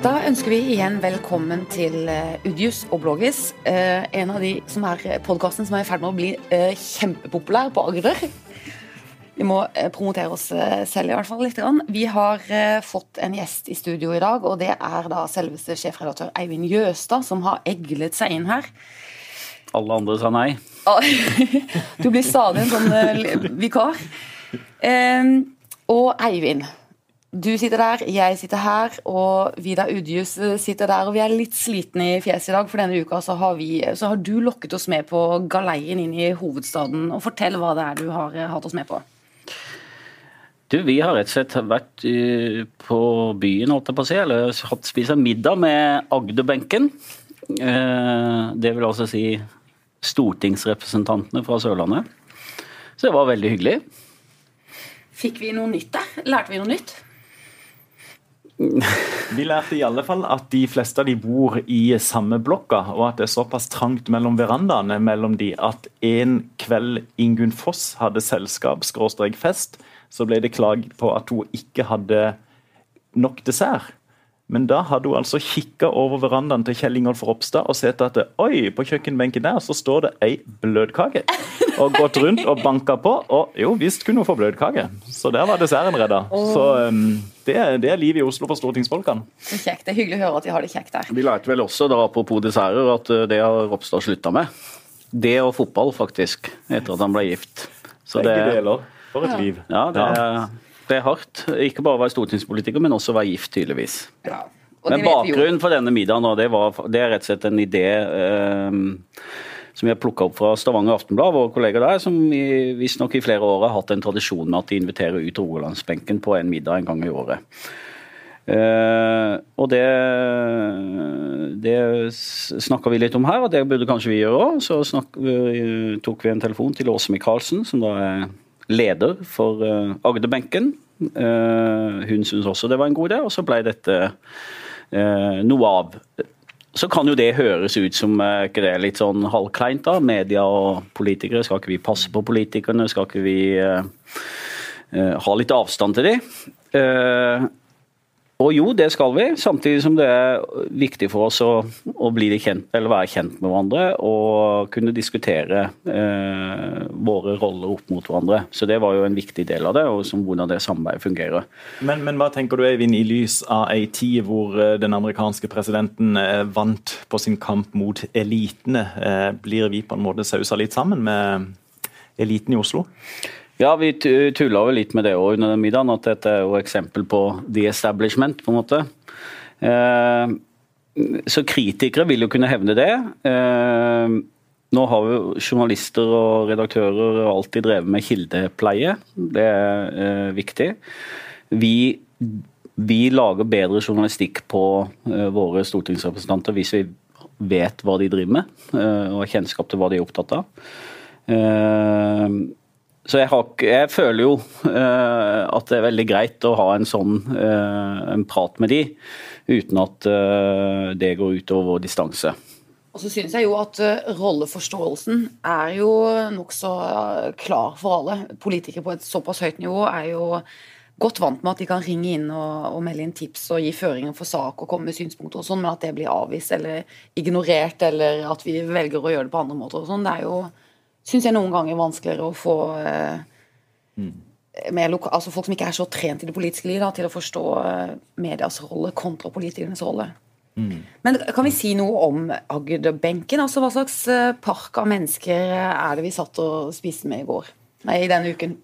Da ønsker vi igjen velkommen til uh, Udius og Bloggis. Uh, en av de som er podkasten som er i ferd med å bli kjempepopulær på Agder. Vi må promotere oss selv i hvert fall litt. Vi har fått en gjest i studio i dag, og det er da selveste sjefredaktør Eivind Jøstad som har eglet seg inn her. Alle andre sa nei. Du blir stadig en sånn vikar. Og Eivind, du sitter der, jeg sitter her, og Vidar Udjus sitter der. Og vi er litt slitne i fjeset i dag, for denne uka så har, vi, så har du lokket oss med på galeien inn i hovedstaden. og Fortell hva det er du har eh, hatt oss med på. Du, Vi har rett og slett vært uh, på byen, holdt jeg på å si, eller hatt spist en middag med Agderbenken. Uh, det vil altså si stortingsrepresentantene fra Sørlandet. Så det var veldig hyggelig. Fikk vi noe nytt der? Lærte vi noe nytt? Vi lærte i alle fall at de fleste av de bor i samme blokka, og at det er såpass trangt mellom verandaene mellom de at en kveld Ingunn Foss hadde selskap, skråstrek fest, så ble det klag på at hun ikke hadde nok dessert. Men da hadde hun altså kikka over verandaen til Kjell Ingolf Ropstad og sett at oi, på kjøkkenbenken der så står det ei bløtkake. Og gått rundt og banka på, og jo visst kunne hun få bløtkake. Så der var desserten redda. Oh. Så um, det, det, er livet i Oslo for stortingsfolkene. Så kjekt. Det er hyggelig å høre at de har det kjekt der. Vi lærte vel også, da, apropos desserter, at eh, det har Ropstad slutta med. Det og fotball, faktisk, etter at han ble gift. Så Begge det, deler. For et liv. Ja, det er det hardt. Ikke bare å være stortingspolitiker, men også å være gift, tydeligvis. Ja, men bakgrunnen for denne middagen det, var, det, er rett og slett en idé eh, som har plukka opp fra Stavanger Aftenblad, vår kollega der, som visstnok i flere år har hatt en tradisjon med at de inviterer ut Rogalandsbenken på en middag en gang i året. Eh, og det, det snakka vi litt om her, og det burde kanskje vi gjøre òg. Så snak, uh, tok vi en telefon til Åse Michaelsen, som da er leder for uh, Agderbenken. Uh, hun syntes også det var en god idé, og så ble dette uh, noe av. Så kan jo det høres ut som ikke det er litt sånn halvkleint, da. Media og politikere. Skal ikke vi passe på politikerne? Skal ikke vi ha litt avstand til dem? Og jo, det skal vi, samtidig som det er viktig for oss å, å kjent, eller være kjent med hverandre og kunne diskutere eh, våre roller opp mot hverandre. Så det var jo en viktig del av det, og som hvordan det samarbeidet fungerer. Men, men hva tenker du, Eivind, i lys av ei tid hvor eh, den amerikanske presidenten eh, vant på sin kamp mot elitene, eh, blir vi på en måte sausa litt sammen med eliten i Oslo? Ja, vi tulla vel litt med det òg under den middagen, at dette er jo eksempel på the establishment, på en måte. Eh, så kritikere vil jo kunne hevne det. Eh, nå har jo journalister og redaktører alltid drevet med kildepleie. Det er eh, viktig. Vi, vi, lager bedre journalistikk på våre stortingsrepresentanter hvis vi vet hva de driver med, og har kjennskap til hva de er opptatt av. Så jeg, har, jeg, føler jo uh, at det er veldig greit å ha en sånn uh, en prat med de, uten at uh, det går utover distanse. Og så synes jeg jo at rolleforståelsen er jo nokså klar for alle. Politikere på et såpass høyt nivå er jo godt vant med at de kan ringe inn og, og melde inn tips og gi føringer for sak og komme med synspunkter og sånn, men at det blir avvist eller ignorert, eller at vi velger å gjøre det på andre måter og sånn, det er jo syns jeg noen ganger er vanskeligere å få eh, mm. altså folk som ikke er så trent i det politiske livet, til å forstå eh, medias rolle kontra politikernes rolle. Mm. Men kan vi si noe om Agderbenken? Altså, hva slags eh, park av mennesker er det vi satt og spiste med i går? Nei, i denne uken.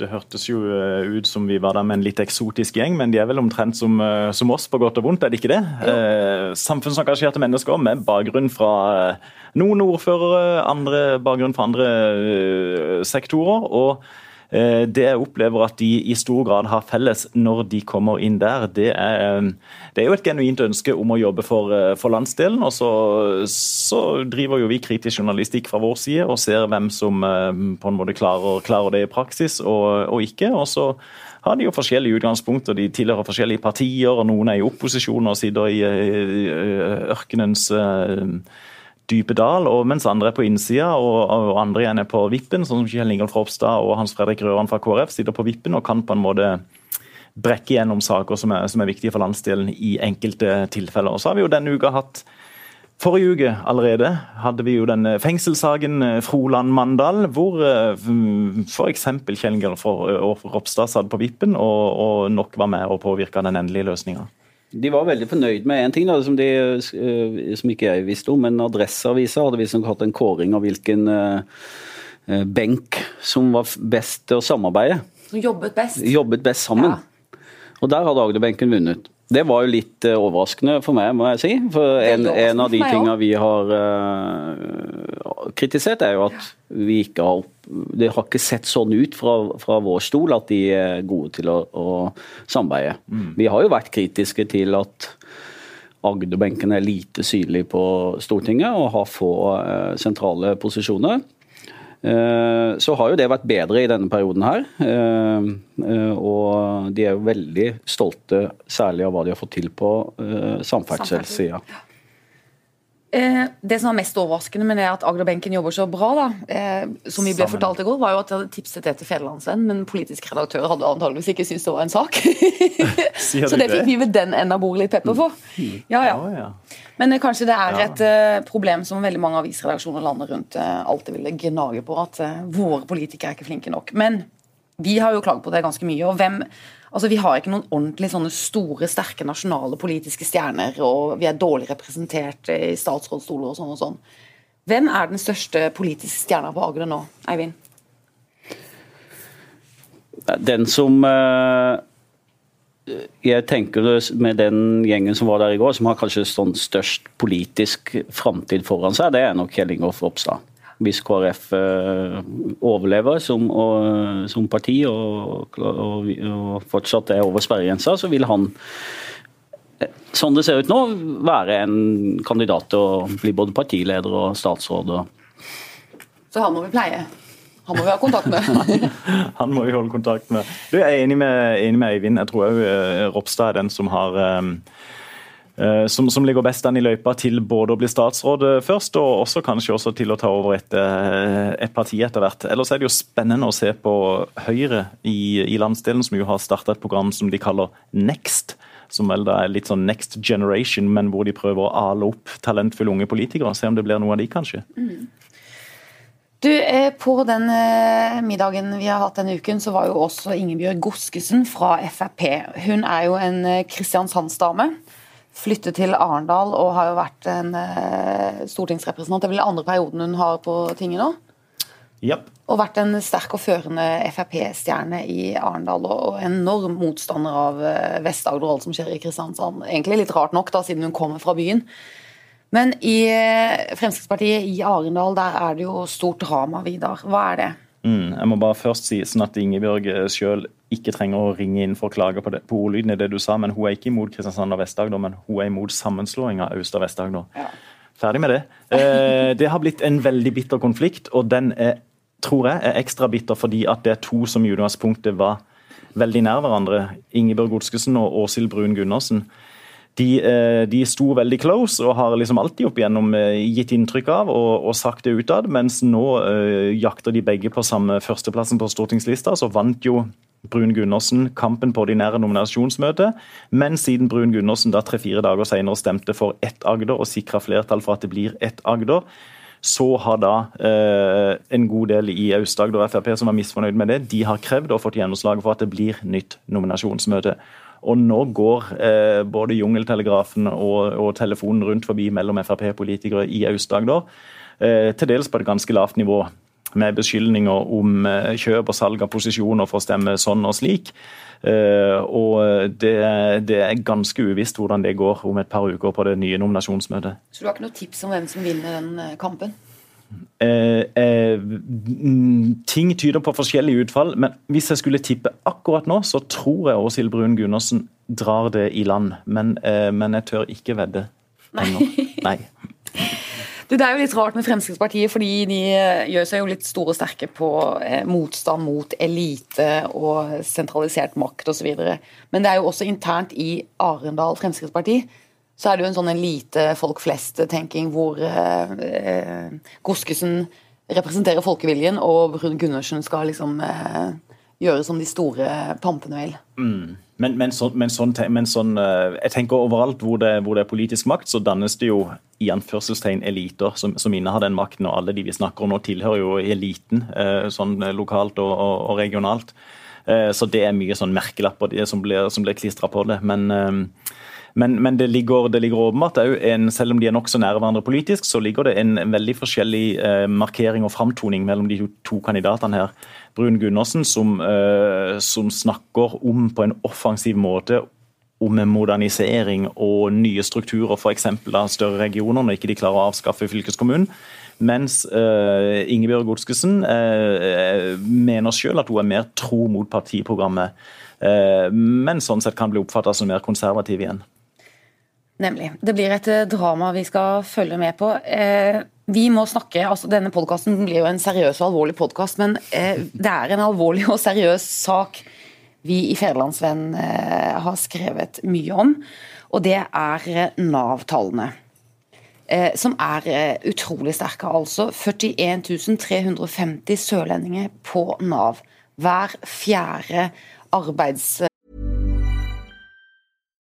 Det hørtes jo eh, ut som vi var der med en litt eksotisk gjeng, men de er vel omtrent som, eh, som oss, på godt og vondt, er det ikke det? Eh, samfunnsengasjerte mennesker med bakgrunn fra eh, noen ordførere, andre bakgrunn fra andre sektorer. og det jeg opplever at de i stor grad har felles når de kommer inn der, det er, eh, det er jo et genuint ønske om å jobbe for, eh, for landsdelen. Og så, så, driver jo vi kritisk journalistikk fra vår side og ser hvem som på en måte klarer, klarer det i praksis og, og ikke. og så har de jo forskjellige utgangspunkter. De tilhører forskjellige partier, og noen er i opposisjon og sitter i ørkenens dype dal, og mens andre er på innsida og, og, andre igjen er på vippen, sånn som Kjell Ingolf Ropstad og Hans Fredrik Røran fra KrF sitter på vippen og kan på en måte brekke gjennom saker som er, som er viktige for landsdelen i enkelte tilfeller. Og så har vi jo denne uka hatt Forrige uke allerede hadde vi jo den fengselssaken Froland-Mandal, hvor f.eks. Kjell Ingolf Ropstad satt på vippen og, og, nok var med og påvirka den endelige løsninga. De var veldig fornøyd med én ting da, som, de, eh, som, ikke jeg visste om, men Adresseavisa hadde visstnok hatt en kåring av hvilken uh, benk som var best til å samarbeide. Som jobbet best? Jobbet best sammen. Ja. Og der hadde Agderbenken vunnet. Det var jo litt uh, overraskende for meg, må jeg si. For en, en av de tinga vi har uh, kritisert, er jo at vi ikke har Det har ikke sett sånn ut fra, fra vår stol at de er gode til å, å samarbeide. Mm. Vi har jo vært kritiske til at Agderbenken er lite synlig på Stortinget og har få uh, sentrale posisjoner. Eh, så har jo det vært bedre i denne perioden her. Eh, eh, og de er jo veldig stolte, særlig av hva de har fått til på samferdselssida. Det som var mest overraskende med det at Agderbenken jobber så bra, da, som vi ble Sammen. fortalt i går, var jo at de hadde tipset det til Federlandsvenn, men politisk redaktør hadde antageligvis ikke syntes det var en sak. så det fikk vi ved den enden av bordet litt pepper for. Mm. Ja, ja. Men kanskje det er et problem som veldig mange avisredaksjoner landet rundt alltid ville gnage på, at våre politikere er ikke flinke nok. Men vi har jo klaget på det ganske mye. og hvem Altså, Vi har ikke noen ordentlig sånne store, sterke nasjonale politiske stjerner, og vi er dårlig representert i statsrådsstoler og sånn og sånn. Hvem er den største politiske stjerna på Agder nå, Eivind? Den som jeg tenker med den gjengen som var der i går, som har kanskje sånn størst politisk framtid foran seg, det er nok Kjell Ingolf Ropstad. Hvis KrF uh, overlever som, og, som parti og, og, og, fortsatt er over sperregrensa, så vil han, eh, sånn det ser ut nå, være en kandidat til å bli både partileder og statsråd. Så han må vi pleie? Han må vi ha kontakt med. han må vi holde kontakt med. Du, jeg er enig med, enig med Eivind. Jeg tror òg Ropstad er den som har um, som, som, ligger best an i løypa til både å bli statsråd først, og også kanskje også til å ta over et, uh, et parti etter hvert. Ellers er det jo spennende å se på Høyre i, i landsdelen, som jo har starta et program som de kaller Next som vel da er litt sånn next generation, men hvor de prøver å ale opp talentfulle unge politikere. Se om det blir noe av de, kanskje. Mm. Du, eh, På den eh, middagen vi har hatt denne uken, så var jo også Ingebjørg Goskesen fra Frp. Hun er jo en eh, Kristiansandsdame. Flyttet til Arendal og har jo vært en stortingsrepresentant. Det er vel den andre perioden hun har på tinget nå? Yep. Og vært en sterk og førende Frp-stjerne i Arendal. Og enorm motstander av Vest-Agder og alt som skjer i Kristiansand. Egentlig litt rart nok, da, siden hun kommer fra byen. Men i eh, Fremskrittspartiet i Arendal, der er det jo stort drama, Vidar. Hva er det? Mm, jeg må bare først si sånn at Ingebjørg eh, sjøl ikke trenger å ringe inn for å klage på, det, på ordlyden i det du sa, men hun er ikke imot Kristiansand og Vest-Agder, men hun er imot sammenslåing av Aust- og Vest-Agder. Ja. Ferdig med det. Eh, det har blitt en veldig bitter konflikt, og den er, tror jeg er ekstra bitter fordi at det er to som i utgangspunktet var veldig nær hverandre. Ingebjørg Godskesen og Åshild Brun Gundersen de, eh, de, sto veldig close og har liksom alltid opp igjennom eh, gitt inntrykk av og, og sagt det utad, mens nå uh, jakter de begge på samme førsteplassen på stortingslista. Så vant jo Brun Gundersen kampen på ordinære nominasjonsmøte, men siden Brun Gundersen da tre-fire dager senere stemte for ett Agder og sikra flertall for at det blir ett Agder, så har da eh, en god del i Aust-Agder Frp som var misfornøyd med det, de har krevd og fått gjennomslag for at det blir nytt nominasjonsmøte. Og nå går eh, både Jungeltelegrafen og, og, telefonen rundt forbi mellom Frp-politikere i Aust-Agder, eh, til dels på et ganske lavt nivå. Med beskyldninger om eh, kjøp og salg av posisjoner for å stemme sånn og slik. Eh, og det, det, er ganske uvisst hvordan det går om et par uker på det nye nominasjonsmøtet. Så du har ikke noe tips om hvem som vinner den eh, kampen? Eh, eh, ting tyder på forskjellige utfall, men hvis jeg skulle tippe akkurat nå, så tror jeg Åshild Brun Gundersen drar det i land. Men, eh, men jeg tør ikke vedde ennå. Nei. Du, det er jo litt rart med Fremskrittspartiet, fordi de eh, gjør seg jo litt store og sterke på eh, motstand mot elite og sentralisert makt osv. Men det er jo også internt i Arendal Fremskrittsparti så er det jo en sånn elite folk flest-tenking hvor eh, eh, Goskesen representerer folkeviljen, og Brun Gundersen skal liksom eh, gjøre som de store pampene vil. Mm. Men, men, så, men, sånn, men, sånn, eh, jeg tenker overalt hvor det, hvor det, er politisk makt, så dannes det jo i anførselstegn eliter som, som innehar den makten. Og alle de vi snakker om nå, tilhører jo eliten, eh, sånn lokalt og, og, og regionalt. Eh, så det er mye sånn merkelapper som blir, som blir klistra på det. Men men, men, det ligger, det ligger åpenbart en, selv om de er nokså nære hverandre politisk, så ligger det en, veldig forskjellig eh, markering og framtoning mellom de to, to kandidatene her. Brun Gundersen, som, eh, som snakker om på en offensiv måte om modernisering og nye strukturer, f.eks. av større regioner, når ikke de klarer å avskaffe fylkeskommunen. Mens uh, Ingebjørg Godskesen uh, mener selv at hun er mer tro mot partiprogrammet, uh, men sånn sett kan bli oppfatta som mer konservativ igjen. Nemlig. Det blir et drama vi skal følge med på. Eh, vi må snakke, altså Denne podkasten blir jo en seriøs og alvorlig podkast, men eh, det er en alvorlig og seriøs sak vi i Federlandsvenn eh, har skrevet mye om. Og det er eh, Nav-tallene. Eh, som er eh, utrolig sterke. Altså 41 350 sørlendinger på Nav. Hver fjerde arbeids...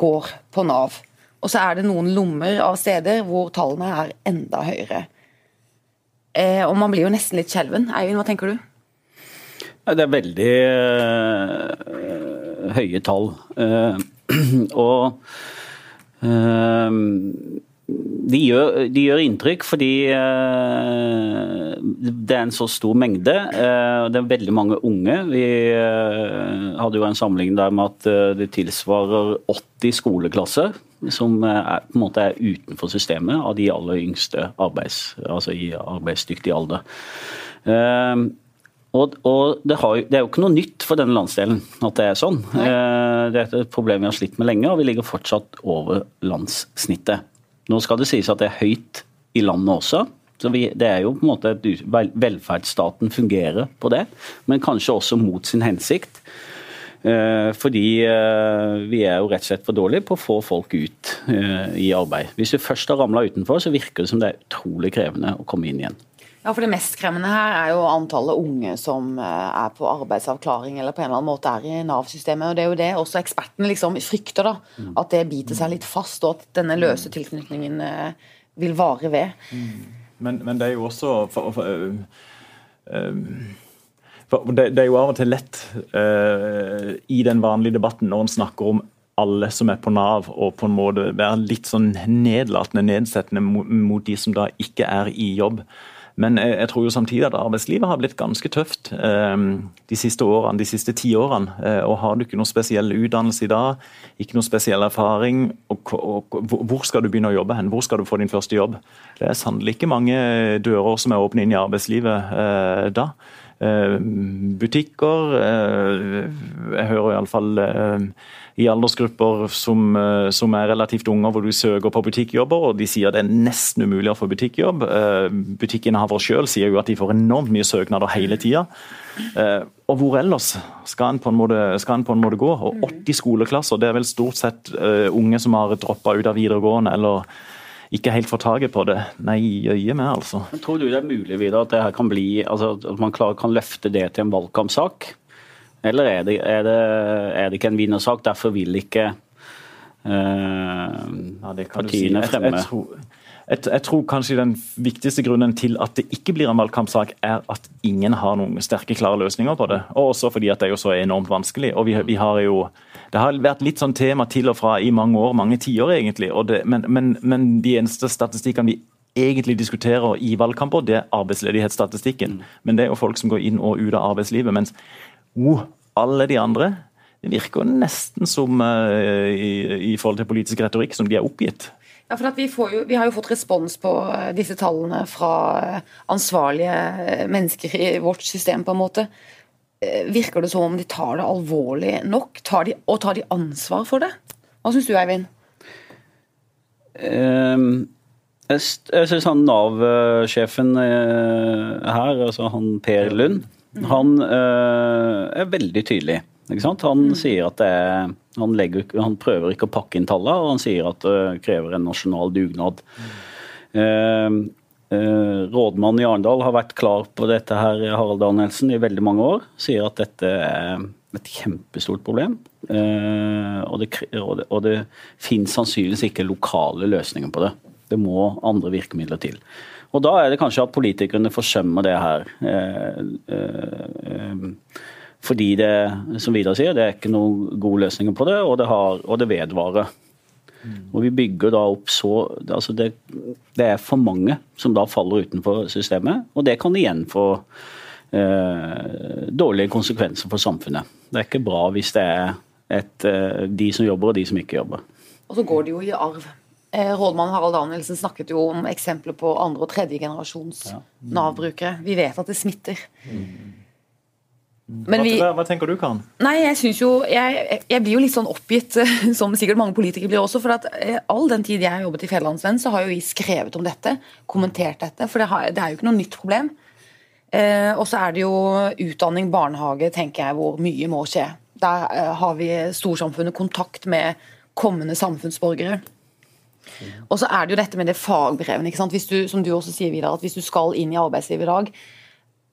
går på Nav. Og så er det noen lommer av steder hvor tallene er enda høyere. Eh, og man blir jo nesten litt skjelven. Eivind, hva tenker du? Det er veldig øh, høye tall. Uh, og uh, de gjør, de gjør, inntrykk fordi uh, det er en så stor mengde. Uh, det er veldig mange unge. Vi uh, hadde jo en sammenligning der med at det tilsvarer 80 skoleklasser som er, på en måte er utenfor systemet av de aller yngste arbeids, altså i arbeidsdyktig alder. Og, og det, har, det, er jo ikke noe nytt for denne landsdelen at det er sånn. Det er et problem vi har slitt med lenge, og vi ligger fortsatt over landssnittet. Nå skal det sies at det er høyt i landet også. Så vi, det er jo på en måte at Velferdsstaten fungerer på det, men kanskje også mot sin hensikt. Eh, fordi eh, vi er jo rett og slett for dårlige på å få folk ut eh, i arbeid. Hvis du først har ramla utenfor, så virker det som det er utrolig krevende å komme inn igjen. Ja, for Det mest skremmende her er jo antallet unge som eh, er på arbeidsavklaring eller på en eller annen måte er i Nav-systemet. og Det er jo det også ekspertene liksom frykter, da, mm. at det biter seg litt fast, og at denne løse tilknytningen eh, vil vare ved. Mm. Men, men, det er jo også for, for, uh, for, det, det, er jo av og til lett uh, i den vanlige debatten når en snakker om alle som er på Nav, og på en måte være litt sånn nedlatende, nedsettende mot, mot de som da ikke er i jobb. Men jeg, tror jo samtidig at arbeidslivet har blitt ganske tøft ehm, de siste årene, de siste ti årene. Eh, og har du ikke noe spesiell utdannelse i dag, ikke noe spesiell erfaring, og, og, hvor skal du begynne å jobbe hen? Hvor skal du få din første jobb? Det er sannelig ikke mange dører som er åpne inn i arbeidslivet eh, da. Eh, butikker Jeg hører iallfall i aldersgrupper som, eh, som, er relativt unge, hvor du søker på butikkjobber, og de sier det er nesten umulig å få butikkjobb. Eh, Butikkinnehavere sjøl sier jo at de får enormt mye søknader hele tida. Eh, og hvor ellers skal en på en måte, en på en måte gå? Og 80 skoleklasser, det er vel stort sett unge som har droppa ut av videregående eller ikke helt får taket på det. Nei, øye med, altså. Men tror du det er mulig videre at det her kan bli, altså, at man klar, kan løfte det til en valgkampsak? Eller er det, er det, er det ikke en vinnersak, derfor vil ikke eh, ja, partiene si. fremme jeg, jeg, tror, jeg, tror kanskje den viktigste grunnen til at det ikke blir en valgkampsak, er at ingen har noen sterke, klare løsninger på det. Og også fordi at det er jo så enormt vanskelig. og vi, vi har jo det har vært litt sånn tema til og fra i mange år, mange tiår egentlig. Det, men, men, men, de eneste statistikkene vi egentlig diskuterer i valgkamper, det er arbeidsledighetsstatistikken. Men det er jo folk som går inn og ut av arbeidslivet. mens oh, alle de andre det virker nesten som uh, i, i, forhold til politisk retorikk som de er oppgitt. Ja, for vi, jo, vi, har jo fått respons på eh, disse tallene fra eh, ansvarlige mennesker i vårt system, på en måte. virker det som om de tar det alvorlig nok? Tar de, og tar de ansvar for det? Hva syns du, Eivind? Um, jeg jeg syns han Nav-sjefen her, altså han Per Lund, mm. han uh, er veldig tydelig. Han mm. sier at det er, han, legger, han, prøver ikke å pakke inn tallene, og han sier at det krever en nasjonal dugnad. Mm. Rådmannen i Arendal har vært klar på dette her, Harald Danielsen, i veldig mange år. Sier at dette er et kjempestort problem. Uh, og det, det, det finnes sannsynligvis ikke lokale løsninger på det. Det må andre virkemidler til. Og da er det kanskje at politikerne forsømmer det her. Eh, fordi det, som Vidar sier, det er ikke noen gode løsninger på det, og det, har, og det vedvarer. Mm. Og vi bygger da opp så altså det, det, er for mange som da faller utenfor systemet, og det kan igjen få eh, dårlige konsekvenser for samfunnet. Det er ikke bra hvis det er et, eh, de som jobber og de som ikke jobber. Og så går det jo i arv. Eh, rådmann Harald Danielsen snakket jo om eksempler på andre- og tredjegenerasjons ja. Nav-brukere. Vi vet at det smitter. Mm. Vi, hva, hva, tenker du, Karen? Nei, Jeg synes jo, jeg, jeg, blir jo litt sånn oppgitt, som sikkert mange politikere blir også. For at eh, all den tid jeg har jobbet i Fjellandsvenn, så har jo vi skrevet om dette, kommentert dette. For det, har, det er jo ikke noe nytt problem. Eh, og så er det jo utdanning, barnehage, tenker jeg, hvor mye må skje. Der eh, har vi storsamfunnet kontakt med kommende samfunnsborgere. Og så er det jo dette med det fagbrevene. ikke sant? Hvis du, som du også sier videre, at hvis du skal inn i arbeidslivet i dag,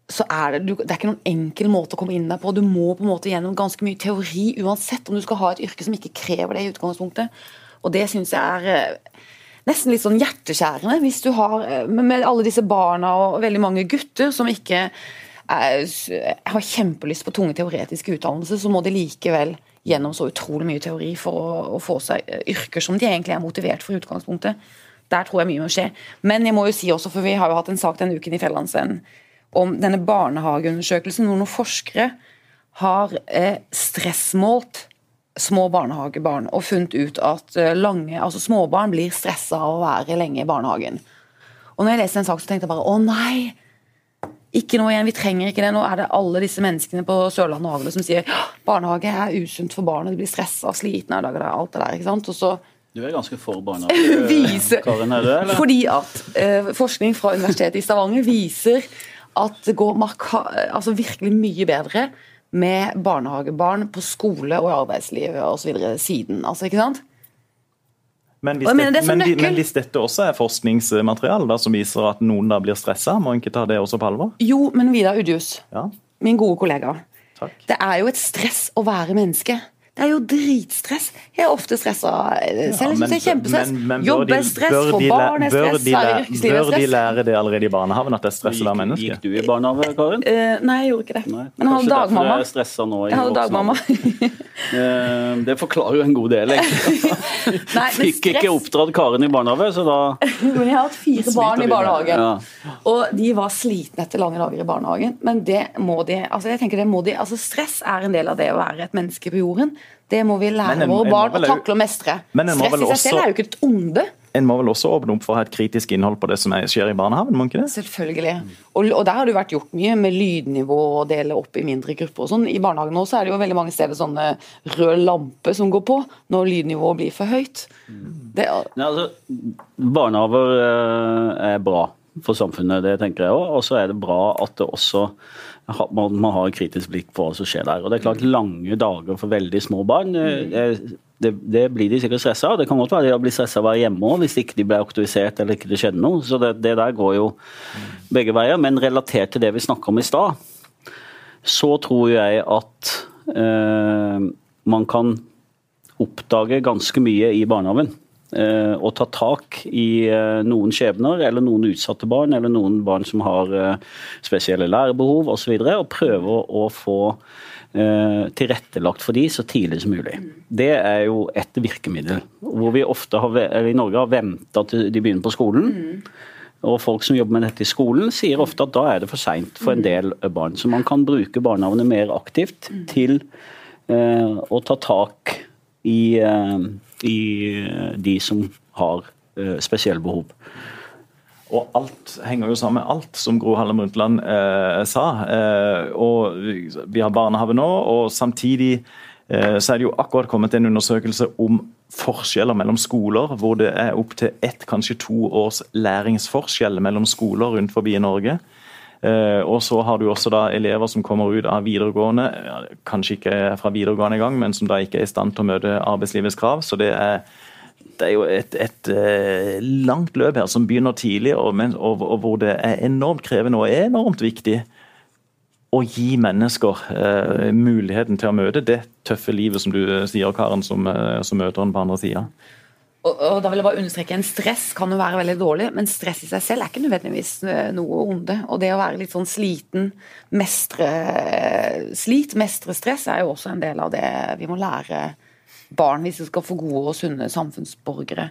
så er det, det er ikke noen enkel måte å komme inn der på. Du må på en måte gjennom ganske mye teori uansett om du skal ha et yrke som ikke krever det i utgangspunktet. Og det syns jeg er eh, nesten litt sånn hjerteskjærende. Hvis du har eh, med alle disse barna og veldig mange gutter som ikke er, har kjempelyst på tunge teoretiske utdannelser, så må de likevel gjennom så utrolig mye teori for å, å få seg eh, yrker som de egentlig er motivert for i utgangspunktet. Der tror jeg mye må skje. Men jeg må jo si også, for vi har jo hatt en sak denne uken i Fjellandsvennen om denne barnehageundersøkelsen hvor noen forskere har eh, stressmålt små barnehagebarn og funnet ut at eh, lange, altså småbarn blir stressa av å være lenge i barnehagen. Og når jeg leste en sak, så tenkte jeg bare å nei! Ikke noe igjen, vi trenger ikke det. Nå er det alle disse menneskene på Sørlandet og Agder som sier barnehage er usunt for barnet, de blir stressa, slitne av alt det der. ikke sant? Og så du er ganske for barnehage, Karin, er du eller? Fordi at eh, forskning fra Universitetet i Stavanger viser at det går altså virkelig mye bedre med barnehagebarn på skole og arbeidslivet osv. siden. Altså, ikke sant? Men hvis, det, men, men hvis, dette også er forskningsmateriale da, som viser at noen da blir stressa, må en ikke ta det også på alvor? Jo, men Vidar Udjus, ja. min gode kollega. Takk. Det er jo et stress å være menneske. Det er jo dritstress. Jeg er ofte stressa eh, selv. Ja, men, jeg kjempestress. Jobb er stress, for barn er stress, er. Bør de lære det allerede i barnehagen, at det er stress å være menneske? Gikk du i barnehage, Karin? Uh, nei, jeg gjorde ikke det. Nei, men jeg hadde dagmamma. Er nå i jeg hadde dagmamma. uh, det forklarer jo en god del, egentlig. nei, Fikk ikke oppdratt Karin i barnehage, så da Men jeg har hatt fire barn i barnehagen, ja. og de var slitne etter lange dager i barnehagen. Men det må de altså jeg tenker det må de, altså Stress er en del av det å være et menneske på jorden. Det må vi lære en, våre barn å takle og mestre. Stress i seg selv er jo ikke et onde. En må vel også åpne opp for å ha et kritisk innhold på det som skjer i barnehagen? må ikke det? Selvfølgelig. Og, og der har det vært gjort mye med lydnivå og dele opp i mindre grupper og sånn. I barnehagen nå så er det jo veldig mange steder sånne rød lampe som går på når lydnivået blir for høyt. Det, ja, altså, barnehager eh, er bra for samfunnet, det tenker jeg òg. Og så er det bra at det også man, man har et kritisk blikk på hva som skjer der. Og det er klart Lange dager for veldig små barn, mm. det, det blir de sikkert stressa av. Det kan godt være de blir stressa av å være hjemme òg, hvis ikke de blir aktivisert eller ikke det skjedde noe. Så det, det, der går jo begge veier. Men relatert til det vi snakka om i stad, så tror jeg at eh, man kan oppdage ganske mye i barnehagen. Eh, å ta tak i eh, noen skjebner, eller noen utsatte barn, eller noen barn som har eh, spesielle lærebehov osv., og, så og prøve å få tilrettelagt for de så tidlig som mulig. Det er jo et virkemiddel. Hvor vi ofte har, i Norge har venta til de begynner på skolen. Og folk som jobber med dette i skolen, sier ofte at da er det for seint for en del barn. Så man kan bruke barnehagene mer aktivt til eh, å ta tak i eh, i eh, de som har eh, spesielle behov. Og alt henger jo sammen med alt, som Gro Harlem Brundtland eh, sa. Eh, og vi har barnehage nå, og samtidig eh, så er det jo akkurat kommet en undersøkelse om forskjeller mellom skoler, hvor det er opptil ett, kanskje to års læringsforskjell mellom skoler rundt forbi i Norge. Eh, og så har du også da elever som kommer ut av videregående, kanskje ikke fra videregående engang, men som da ikke er i stand til å møte arbeidslivets krav. så det er det er jo et, et, eh, langt løp her som begynner tidlig, og, og, og, hvor det er enormt krevende og enormt viktig å gi mennesker eh, muligheten til å møte det tøffe livet som du sier, Karen, som, eh, som møter den på andre sida. Og, da vil jeg bare understreke En stress kan jo være veldig dårlig, men stress i seg selv er ikke nødvendigvis eh, noe onde. Og det å være litt sånn sliten, mestre slit, mestre stress, er jo også en del av det vi må lære barn hvis vi skal få gode og sunne samfunnsborgere.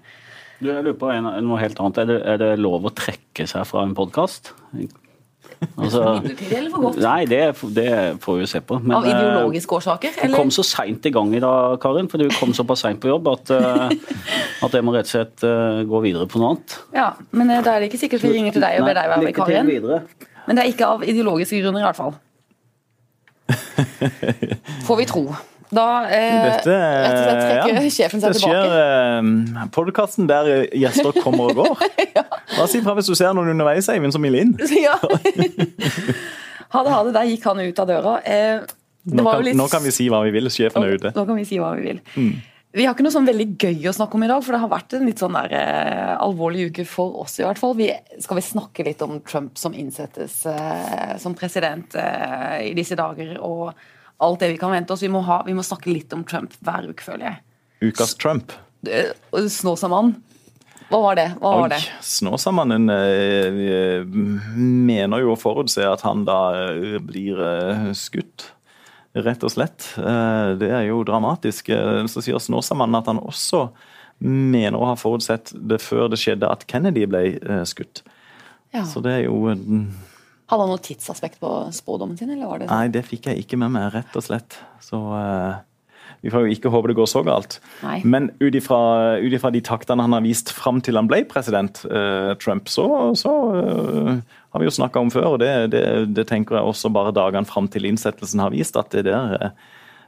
Du, jeg lurer på noe helt annet. Er det, er det lov å trekke seg fra en podkast? Altså, midlertidig eller for godt? Nei, det, det, får vi jo se på. Men, Av ideologiske årsaker? Eller? Du kom så seint i gang i dag, Karin. For du kom såpass seint på jobb at, uh, at jeg må rett og slett uh, gå videre på noe annet. Ja, men da er det ikke sikkert vi ringer til deg og ber deg være med, Karin. Men det er ikke av ideologiske grunner, i hvert fall. Får vi tro. Da eh, Dette, trekker ja, sjefen seg tilbake. Det skjer eh, podkasten der gjester kommer og går. ja. Bare si fra hvis du ser noen underveis, Eivind, som vil inn. ja. ha det, ha det. Der gikk han ut av døra. Eh, nå, kan, litt... nå, kan, vi si hva vi vil. Sjefen er ute. Nå kan vi si hva vi vil. Mm. Vi har ikke noe sånn veldig gøy å snakke om i dag, for det har vært en litt sånn der, eh, alvorlig uke for oss. i hvert fall. Vi, skal vi snakke litt om Trump som innsettes eh, som president eh, i disse dager? og alt det vi kan vente oss. Vi må, ha, vi må snakke litt om Trump hver uke, føler jeg. Ukas Trump? Snåsamann. Hva var det? Hva var det? Snåsamannen eh, mener jo å forutse at han da eh, blir eh, skutt. Rett og slett. Eh, det er jo dramatisk. Så sier Snåsamannen at han også mener å ha forutsett det før det skjedde at Kennedy ble skutt. Ja. Så det er jo hadde han noe tidsaspekt på spådommen sin? eller var det sånn? Nei, det fikk jeg ikke med meg, rett og slett. Så uh, vi får jo ikke håpe det går så galt. Nei. Men ut ifra de taktene han har vist fram til han ble president, uh, Trump, så, så uh, har vi jo snakka om før, og det, det, det, tenker jeg også bare dagene fram til innsettelsen har vist, at det der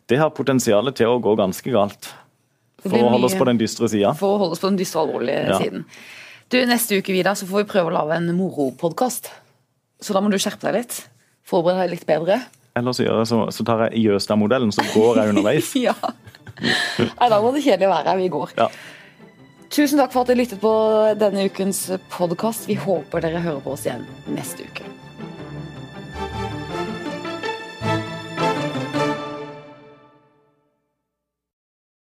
det har potensial til å gå ganske galt. For å holde oss på den dystre sida. For å holde oss på den dystre, alvorlige ja. siden. Du, Neste uke Vidar, så får vi prøve å lage en moropodkast. Så da må du skjerpe deg litt. Forberede deg litt bedre. Eller så, jeg, så, så tar jeg Jøstad-modellen, så går jeg underveis. ja. Nei, da må det kjedelig være her vi går. Ja. Tusen takk for at dere lyttet på denne ukens podkast. Vi håper dere hører på oss igjen neste uke.